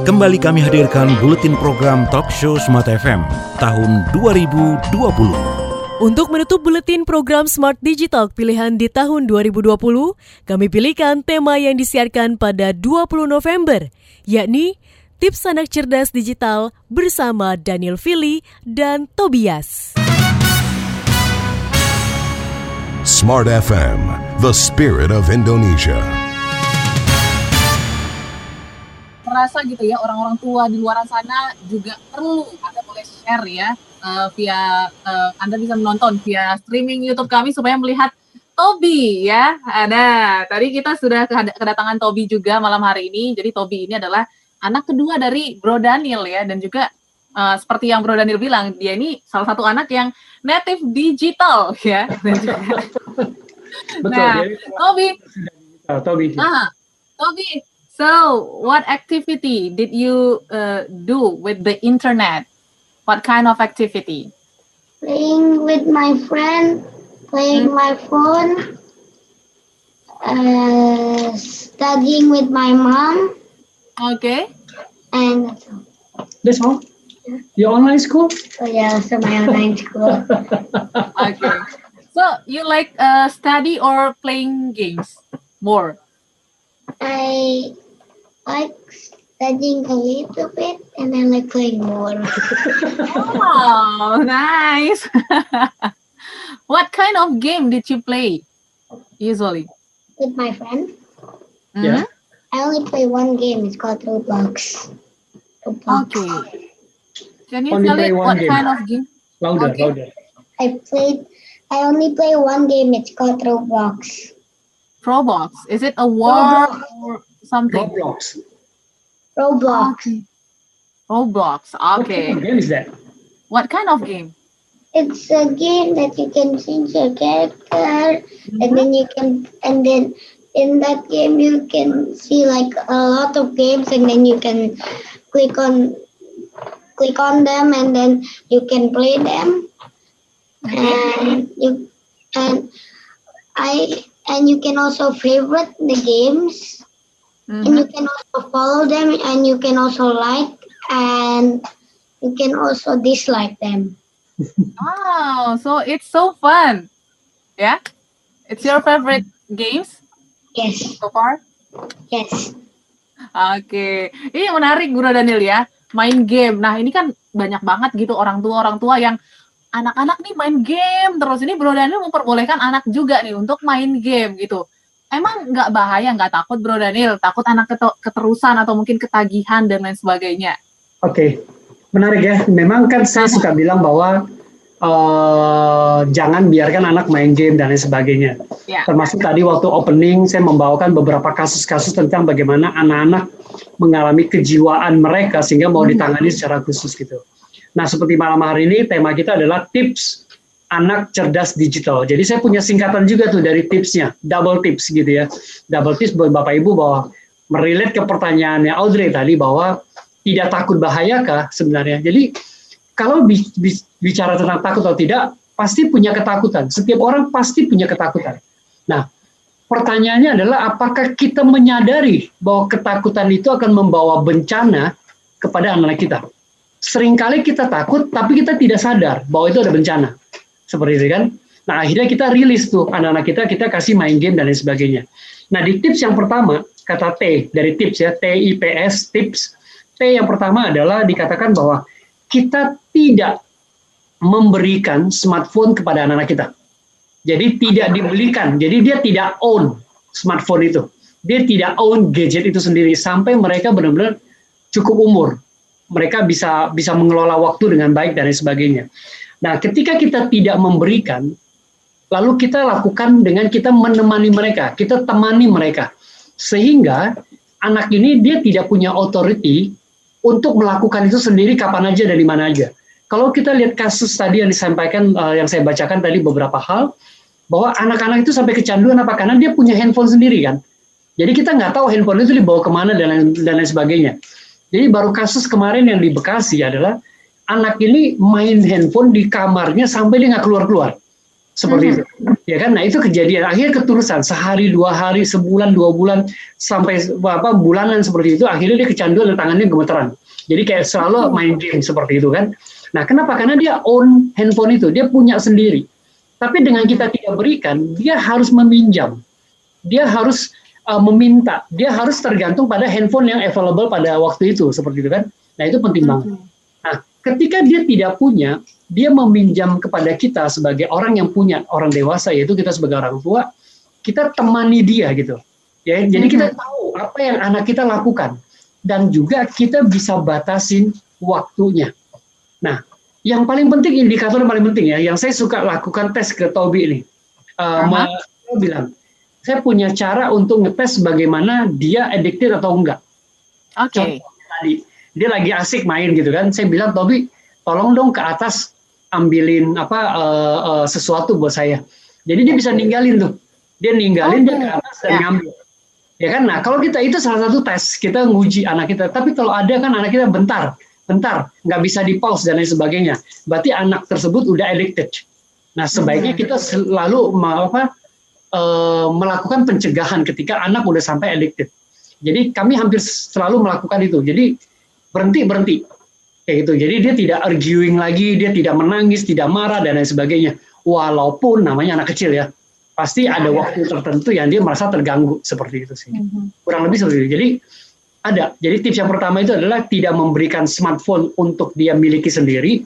Kembali kami hadirkan buletin program Talk Show Smart FM tahun 2020. Untuk menutup buletin program Smart Digital pilihan di tahun 2020, kami pilihkan tema yang disiarkan pada 20 November, yakni Tips Anak Cerdas Digital bersama Daniel Fili dan Tobias. Smart FM, the spirit of Indonesia. Merasa gitu ya orang-orang tua di luar sana juga perlu Anda boleh share ya uh, via uh, Anda bisa menonton via streaming YouTube kami supaya melihat Tobi ya. Ada tadi kita sudah kedatangan Tobi juga malam hari ini. Jadi Tobi ini adalah anak kedua dari Bro Daniel ya dan juga uh, seperti yang Bro Daniel bilang dia ini salah satu anak yang native digital ya. Dan juga, Betul. Nah, Tobi. Tobi. Ah, Tobi, So, what activity did you uh, do with the internet? What kind of activity? Playing with my friend, playing mm. my phone, uh, studying with my mom. Okay. And that's all. That's all? Yeah. Your online school? Oh, yeah, so my online school. okay. So, you like uh, study or playing games more? I like studying a little bit and then like playing more. oh, nice. what kind of game did you play usually? With my friend. Mm-hmm. Yeah. I only play one game. It's called Roblox. Roblox. Okay. Can you only tell me what game. kind of game? Louder, okay. louder. I played. I only play one game. It's called Roblox. Roblox. Is it a war Roblox. or something? Roblox. Roblox. Okay. Roblox. Okay. What game is that? What kind of game? It's a game that you can change your character, mm-hmm. and then you can, and then in that game you can see like a lot of games, and then you can click on click on them, and then you can play them, and you and I and you can also favorite the games Mm-hmm. And you can also follow them and you can also like and you can also dislike them. wow, so it's so fun. Yeah? It's your favorite games? Yes. So far? Yes. Oke. Okay. Ini menarik Guru Daniel ya. Main game. Nah, ini kan banyak banget gitu orang tua-orang tua yang anak-anak nih main game terus ini Bro Daniel memperbolehkan anak juga nih untuk main game gitu emang nggak bahaya, nggak takut Bro Daniel? Takut anak keterusan atau mungkin ketagihan dan lain sebagainya? Oke, okay. menarik ya. Memang kan saya suka bilang bahwa uh, jangan biarkan anak main game dan lain sebagainya. Yeah. Termasuk tadi waktu opening saya membawakan beberapa kasus-kasus tentang bagaimana anak-anak mengalami kejiwaan mereka sehingga mau hmm. ditangani secara khusus gitu. Nah, seperti malam hari ini tema kita adalah tips anak cerdas digital. Jadi saya punya singkatan juga tuh dari tipsnya, double tips gitu ya. Double tips buat Bapak Ibu bahwa merilet ke pertanyaannya Audrey tadi bahwa tidak takut bahayakah sebenarnya. Jadi kalau bicara tentang takut atau tidak, pasti punya ketakutan. Setiap orang pasti punya ketakutan. Nah, pertanyaannya adalah apakah kita menyadari bahwa ketakutan itu akan membawa bencana kepada anak kita. Seringkali kita takut, tapi kita tidak sadar bahwa itu ada bencana seperti itu kan. Nah akhirnya kita rilis tuh anak-anak kita, kita kasih main game dan lain sebagainya. Nah di tips yang pertama, kata T dari tips ya, T I P S tips. T yang pertama adalah dikatakan bahwa kita tidak memberikan smartphone kepada anak-anak kita. Jadi tidak dibelikan, jadi dia tidak own smartphone itu. Dia tidak own gadget itu sendiri sampai mereka benar-benar cukup umur. Mereka bisa bisa mengelola waktu dengan baik dan sebagainya. Nah, ketika kita tidak memberikan, lalu kita lakukan dengan kita menemani mereka, kita temani mereka. Sehingga anak ini dia tidak punya authority untuk melakukan itu sendiri kapan aja dan di mana aja. Kalau kita lihat kasus tadi yang disampaikan, uh, yang saya bacakan tadi beberapa hal, bahwa anak-anak itu sampai kecanduan apa? Karena dia punya handphone sendiri kan. Jadi kita nggak tahu handphone itu dibawa ke mana dan lain, dan lain sebagainya. Jadi baru kasus kemarin yang di Bekasi adalah anak ini main handphone di kamarnya sampai dia nggak keluar-keluar. seperti hmm. itu. Ya kan? Nah itu kejadian. Akhirnya ketulusan sehari dua hari sebulan dua bulan sampai apa bulanan seperti itu. Akhirnya dia kecanduan dan tangannya gemeteran. Jadi kayak selalu hmm. main game seperti itu kan. Nah kenapa? Karena dia own handphone itu. Dia punya sendiri. Tapi dengan kita tidak berikan dia harus meminjam. Dia harus uh, meminta. Dia harus tergantung pada handphone yang available pada waktu itu seperti itu kan? Nah itu penting banget. Nah ketika dia tidak punya dia meminjam kepada kita sebagai orang yang punya orang dewasa yaitu kita sebagai orang tua kita temani dia gitu. Ya jadi kita mm-hmm. tahu apa yang anak kita lakukan. Dan juga kita bisa batasin waktunya. Nah yang paling penting indikator yang paling penting ya yang saya suka lakukan tes ke Tobi ini. Uh, uh-huh. bilang saya punya cara untuk ngetes bagaimana dia addicted atau enggak oke okay. tadi dia lagi asik main gitu kan saya bilang Tobi tolong dong ke atas ambilin apa uh, uh, sesuatu buat saya. Jadi dia bisa ninggalin tuh. Dia ninggalin oh, dia ke atas dan ya. ngambil. Ya kan? Nah, kalau kita itu salah satu tes kita nguji anak kita. Tapi kalau ada kan anak kita bentar, bentar, nggak bisa di pause dan lain sebagainya. Berarti anak tersebut udah addicted. Nah, sebaiknya hmm. kita selalu apa uh, melakukan pencegahan ketika anak udah sampai addicted. Jadi kami hampir selalu melakukan itu. Jadi berhenti berhenti kayak gitu. Jadi dia tidak arguing lagi, dia tidak menangis, tidak marah dan lain sebagainya. Walaupun namanya anak kecil ya, pasti ada waktu tertentu yang dia merasa terganggu seperti itu sih. Mhm. Kurang lebih seperti itu. Jadi ada. Jadi tips yang pertama itu adalah tidak memberikan smartphone untuk dia miliki sendiri.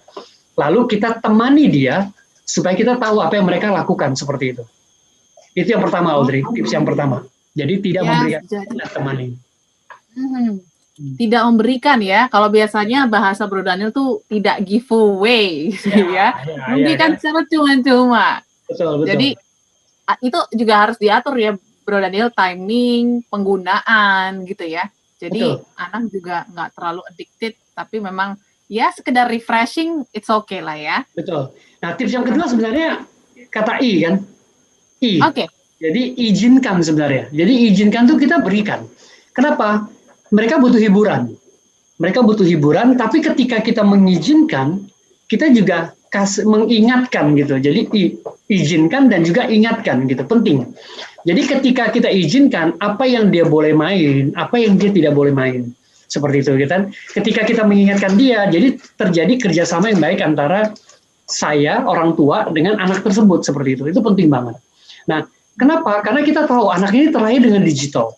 Lalu kita temani dia supaya kita tahu apa yang mereka lakukan seperti itu. Itu yang pertama Audrey, tips yang pertama. Jadi tidak ya, memberikan jadi. temani. Hmm Hmm. tidak memberikan ya. Kalau biasanya bahasa Bro Daniel tuh tidak giveaway ya. ya. ya Memberikan ya, ya. secara cuma-cuma. Betul, betul. Jadi itu juga harus diatur ya Bro Daniel timing, penggunaan gitu ya. Jadi betul. anak juga nggak terlalu addicted tapi memang ya sekedar refreshing it's okay lah ya. Betul. Nah, tips yang kedua sebenarnya kata I kan. I. Oke. Okay. Jadi izinkan sebenarnya. Jadi izinkan tuh kita berikan. Kenapa? mereka butuh hiburan. Mereka butuh hiburan, tapi ketika kita mengizinkan, kita juga kasih mengingatkan gitu. Jadi izinkan dan juga ingatkan gitu, penting. Jadi ketika kita izinkan apa yang dia boleh main, apa yang dia tidak boleh main. Seperti itu gitu kan. Ketika kita mengingatkan dia, jadi terjadi kerjasama yang baik antara saya, orang tua, dengan anak tersebut seperti itu. Itu penting banget. Nah, kenapa? Karena kita tahu anak ini terlahir dengan digital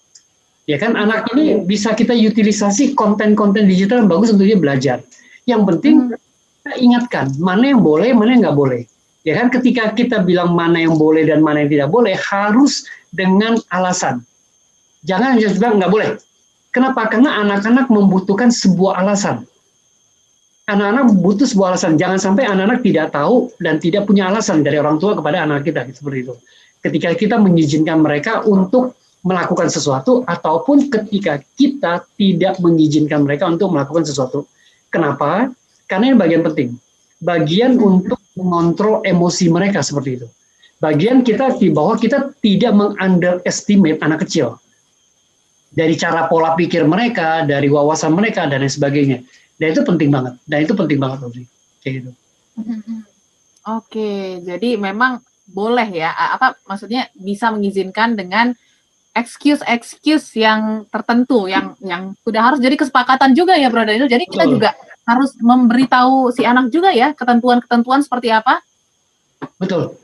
Ya kan anak ini bisa kita utilisasi konten-konten digital yang bagus untuk dia belajar. Yang penting hmm. kita ingatkan mana yang boleh, mana yang nggak boleh. Ya kan ketika kita bilang mana yang boleh dan mana yang tidak boleh harus dengan alasan. Jangan hanya bilang nggak boleh. Kenapa? Karena anak-anak membutuhkan sebuah alasan. Anak-anak butuh sebuah alasan. Jangan sampai anak-anak tidak tahu dan tidak punya alasan dari orang tua kepada anak kita seperti itu. Ketika kita mengizinkan mereka untuk melakukan sesuatu ataupun ketika kita tidak mengizinkan mereka untuk melakukan sesuatu. Kenapa? Karena ini bagian penting. Bagian untuk mengontrol emosi mereka seperti itu. Bagian kita di bawah kita tidak mengunderestimate anak kecil. Dari cara pola pikir mereka, dari wawasan mereka dan lain sebagainya. Dan itu penting banget. Dan itu penting banget. Kayak gitu. Oke, jadi memang boleh ya. Apa maksudnya bisa mengizinkan dengan excuse-excuse yang tertentu yang yang sudah harus jadi kesepakatan juga ya Bro Daniel. Jadi kita juga harus memberitahu si anak juga ya ketentuan-ketentuan seperti apa. Betul.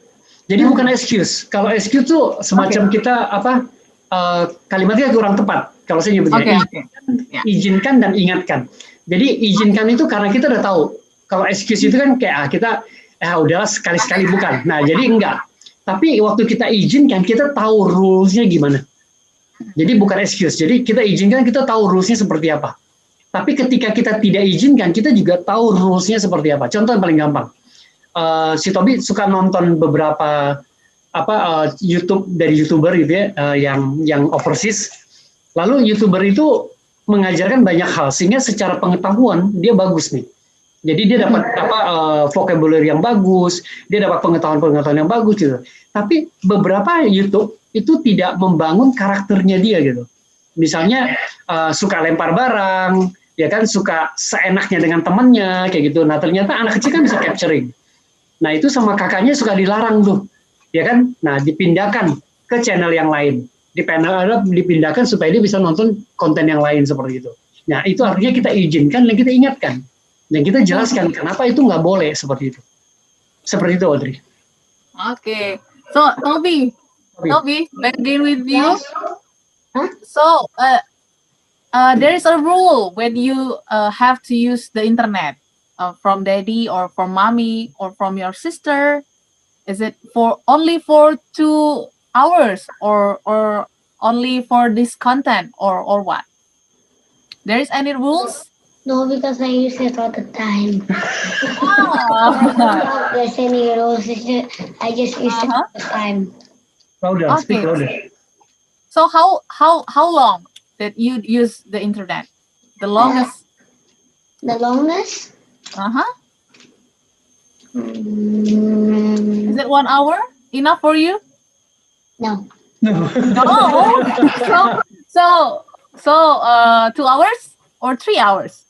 Jadi hmm. bukan excuse. Kalau excuse tuh semacam okay. kita apa uh, kalimatnya kurang tepat kalau saya nyebutnya. Okay. Ya. Izinkan dan ingatkan. Jadi izinkan itu karena kita udah tahu. Kalau excuse itu kan kayak ah, kita ah udahlah sekali-sekali bukan. Nah, jadi enggak. Tapi waktu kita izinkan kita tahu rules-nya gimana. Jadi bukan excuse. Jadi kita izinkan kita tahu rulesnya seperti apa. Tapi ketika kita tidak izinkan, kita juga tahu rulesnya seperti apa. Contoh yang paling gampang. Uh, si Tobi suka nonton beberapa apa uh, YouTube dari youtuber gitu ya uh, yang yang overseas. Lalu youtuber itu mengajarkan banyak hal sehingga secara pengetahuan dia bagus nih. Jadi dia dapat apa uh, vocabulary yang bagus, dia dapat pengetahuan-pengetahuan yang bagus gitu. Tapi beberapa YouTube itu tidak membangun karakternya dia gitu. Misalnya uh, suka lempar barang, ya kan suka seenaknya dengan temannya kayak gitu. Nah ternyata anak kecil kan bisa capturing. Nah itu sama kakaknya suka dilarang tuh. ya kan? Nah, dipindahkan ke channel yang lain. Di panel dipindahkan supaya dia bisa nonton konten yang lain seperti itu. Nah, itu artinya kita izinkan dan kita ingatkan. Dan kita jelaskan kenapa itu nggak boleh seperti itu. Seperti itu, Audrey. Oke. Okay. So, Toby, Toby, back again with you. Huh? So, uh, uh, there is a rule when you uh, have to use the internet uh, from daddy or from mommy or from your sister. Is it for only for two hours or or only for this content or or what? There is any rules? No, because I use it all the time. oh. There's any rules. I just use uh -huh. it uh-huh. all the time. Louder, okay. speak louder. So how how how long did you use the internet? The longest. Uh, the longest. Uh huh. Mm. Is it one hour enough for you? No. No. no. so so so uh two hours or three hours?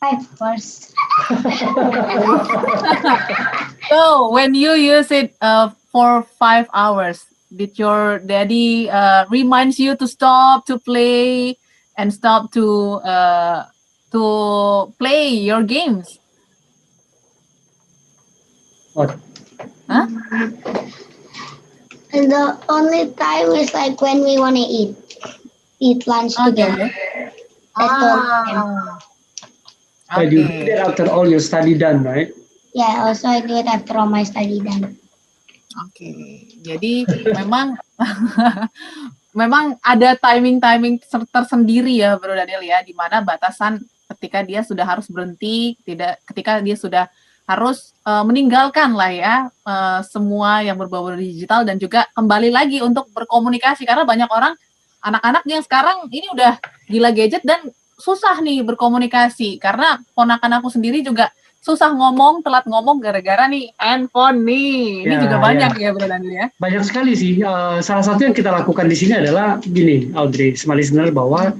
Five hours. so when you use it uh for five hours, did your daddy uh, reminds you to stop to play and stop to uh, to play your games? What? Huh? And the only time is like when we want to eat, eat lunch okay. together. ah. Okay. you do it after all your study done, right? Yeah, also I do it after all my study done. Oke, okay. jadi memang memang ada timing-timing tersendiri ya Bro Daniel ya, di mana batasan ketika dia sudah harus berhenti, tidak ketika dia sudah harus uh, meninggalkan lah ya uh, semua yang berbau digital dan juga kembali lagi untuk berkomunikasi karena banyak orang anak-anak yang sekarang ini udah gila gadget dan susah nih berkomunikasi karena ponakan aku sendiri juga susah ngomong, telat ngomong gara-gara nih handphone nih. Ini ya, juga banyak ya, ya Bro Daniel ya. Banyak sekali sih. Uh, salah satu yang kita lakukan di sini adalah gini, Audrey, smart listener bahwa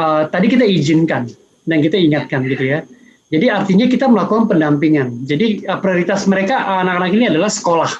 uh, tadi kita izinkan dan kita ingatkan gitu ya. Jadi artinya kita melakukan pendampingan. Jadi uh, prioritas mereka anak-anak ini adalah sekolah.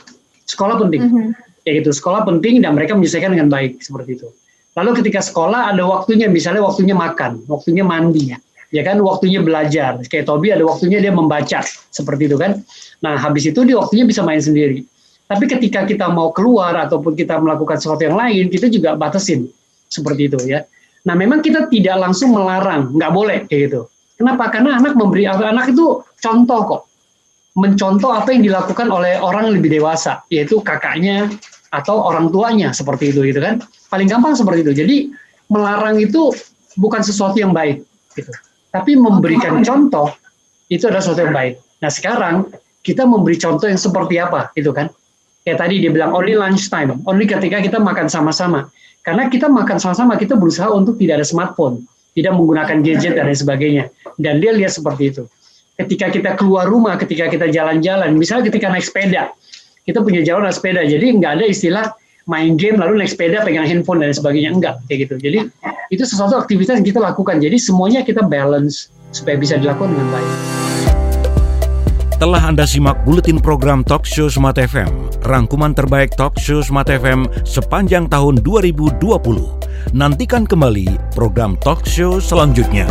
Sekolah penting. Mm -hmm. Ya gitu, sekolah penting dan mereka menyelesaikan dengan baik seperti itu. Lalu ketika sekolah ada waktunya, misalnya waktunya makan, waktunya mandi ya ya kan waktunya belajar. Kayak Tobi ada waktunya dia membaca seperti itu kan. Nah habis itu dia waktunya bisa main sendiri. Tapi ketika kita mau keluar ataupun kita melakukan sesuatu yang lain, kita juga batasin seperti itu ya. Nah memang kita tidak langsung melarang, nggak boleh kayak gitu. Kenapa? Karena anak memberi anak itu contoh kok, mencontoh apa yang dilakukan oleh orang lebih dewasa, yaitu kakaknya atau orang tuanya seperti itu gitu kan. Paling gampang seperti itu. Jadi melarang itu bukan sesuatu yang baik gitu. Tapi memberikan contoh itu adalah sesuatu yang baik. Nah sekarang kita memberi contoh yang seperti apa, itu kan? Kayak tadi dia bilang only lunch time, only ketika kita makan sama-sama. Karena kita makan sama-sama, kita berusaha untuk tidak ada smartphone, tidak menggunakan gadget dan lain sebagainya. Dan dia lihat seperti itu. Ketika kita keluar rumah, ketika kita jalan-jalan, misalnya ketika naik sepeda, punya jalan naik sepeda, jadi nggak ada istilah main game lalu naik sepeda pegang handphone dan sebagainya. Enggak kayak gitu. Jadi itu sesuatu aktivitas yang kita lakukan. Jadi semuanya kita balance supaya bisa dilakukan dengan baik. Telah Anda simak buletin program Talk Show Smart FM, rangkuman terbaik Talk Show Smart FM sepanjang tahun 2020. Nantikan kembali program Talk Show selanjutnya.